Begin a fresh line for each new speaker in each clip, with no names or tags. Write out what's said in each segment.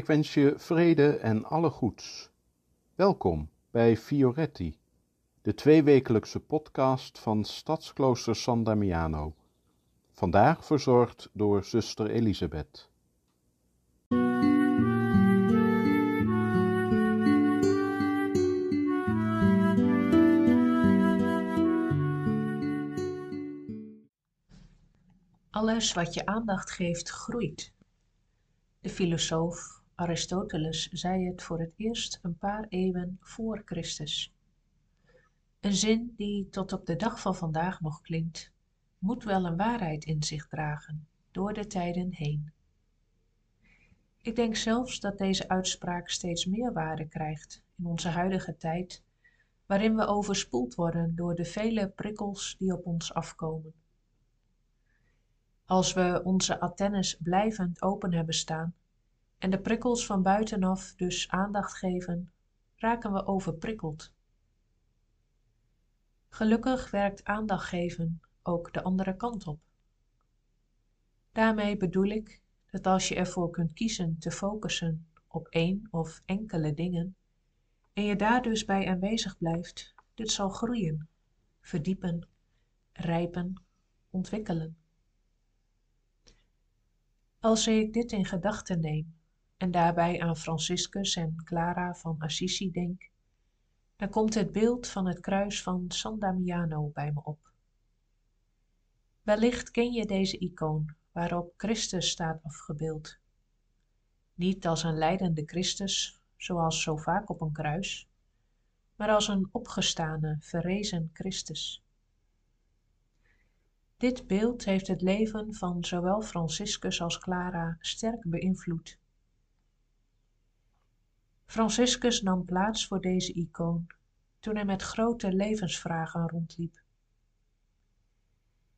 Ik wens je vrede en alle goeds. Welkom bij Fioretti, de tweewekelijkse podcast van Stadsklooster San Damiano. Vandaag verzorgd door zuster Elisabeth.
Alles wat je aandacht geeft, groeit. De filosoof Aristoteles zei het voor het eerst een paar eeuwen voor Christus. Een zin die tot op de dag van vandaag nog klinkt, moet wel een waarheid in zich dragen, door de tijden heen. Ik denk zelfs dat deze uitspraak steeds meer waarde krijgt in onze huidige tijd, waarin we overspoeld worden door de vele prikkels die op ons afkomen. Als we onze antennes blijvend open hebben staan en de prikkels van buitenaf dus aandacht geven, raken we overprikkeld. Gelukkig werkt aandacht geven ook de andere kant op. Daarmee bedoel ik dat als je ervoor kunt kiezen te focussen op één of enkele dingen en je daar dus bij aanwezig blijft, dit zal groeien, verdiepen, rijpen, ontwikkelen. Als ik dit in gedachten neem en daarbij aan Franciscus en Clara van Assisi denk, dan komt het beeld van het kruis van San Damiano bij me op. Wellicht ken je deze icoon waarop Christus staat afgebeeld. Niet als een lijdende Christus, zoals zo vaak op een kruis, maar als een opgestane, verrezen Christus. Dit beeld heeft het leven van zowel Franciscus als Clara sterk beïnvloed. Franciscus nam plaats voor deze icoon toen hij met grote levensvragen rondliep.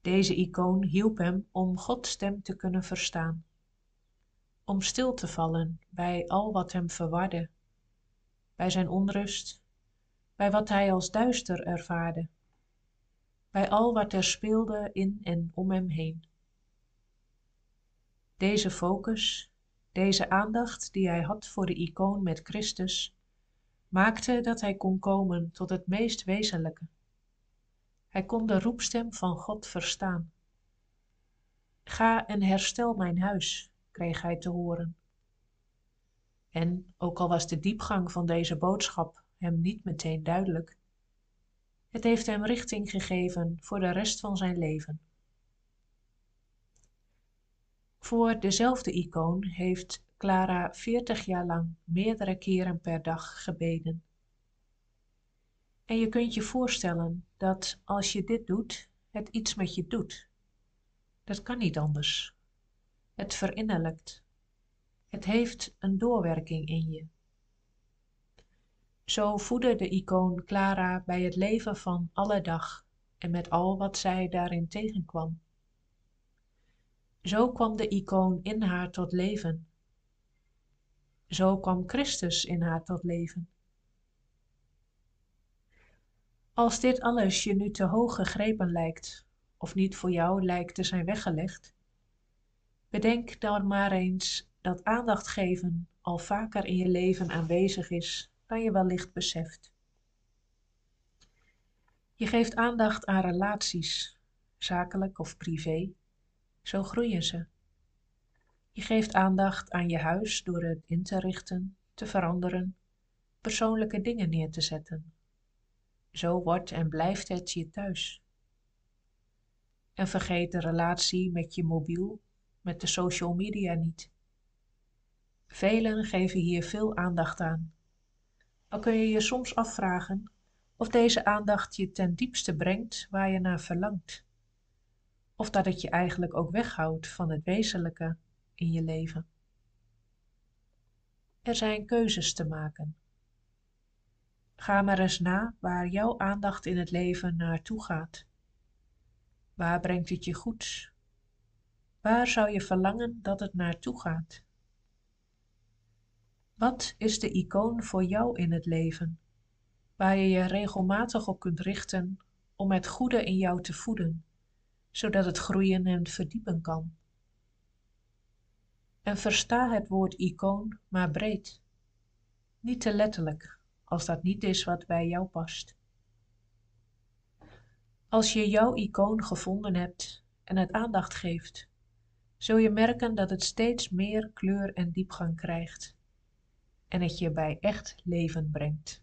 Deze icoon hielp hem om Gods stem te kunnen verstaan, om stil te vallen bij al wat hem verwarde, bij zijn onrust, bij wat hij als duister ervaarde bij al wat er speelde in en om hem heen. Deze focus, deze aandacht die hij had voor de icoon met Christus, maakte dat hij kon komen tot het meest wezenlijke. Hij kon de roepstem van God verstaan. Ga en herstel mijn huis, kreeg hij te horen. En ook al was de diepgang van deze boodschap hem niet meteen duidelijk, het heeft hem richting gegeven voor de rest van zijn leven. Voor dezelfde icoon heeft Clara veertig jaar lang meerdere keren per dag gebeden. En je kunt je voorstellen dat als je dit doet, het iets met je doet. Dat kan niet anders. Het verinnerlijkt. Het heeft een doorwerking in je. Zo voedde de icoon Clara bij het leven van alle dag en met al wat zij daarin tegenkwam. Zo kwam de icoon in haar tot leven. Zo kwam Christus in haar tot leven. Als dit alles je nu te hoog gegrepen lijkt, of niet voor jou lijkt te zijn weggelegd, bedenk dan maar eens dat aandacht geven al vaker in je leven aanwezig is dan je wellicht beseft. Je geeft aandacht aan relaties, zakelijk of privé, zo groeien ze. Je geeft aandacht aan je huis door het in te richten, te veranderen, persoonlijke dingen neer te zetten. Zo wordt en blijft het je thuis. En vergeet de relatie met je mobiel, met de social media niet. Velen geven hier veel aandacht aan al kun je je soms afvragen of deze aandacht je ten diepste brengt waar je naar verlangt. Of dat het je eigenlijk ook weghoudt van het wezenlijke in je leven. Er zijn keuzes te maken. Ga maar eens na waar jouw aandacht in het leven naartoe gaat. Waar brengt het je goed? Waar zou je verlangen dat het naartoe gaat? Wat is de icoon voor jou in het leven, waar je je regelmatig op kunt richten om het goede in jou te voeden, zodat het groeien en verdiepen kan? En versta het woord icoon maar breed. Niet te letterlijk, als dat niet is wat bij jou past. Als je jouw icoon gevonden hebt en het aandacht geeft, zul je merken dat het steeds meer kleur en diepgang krijgt en het je bij echt leven brengt.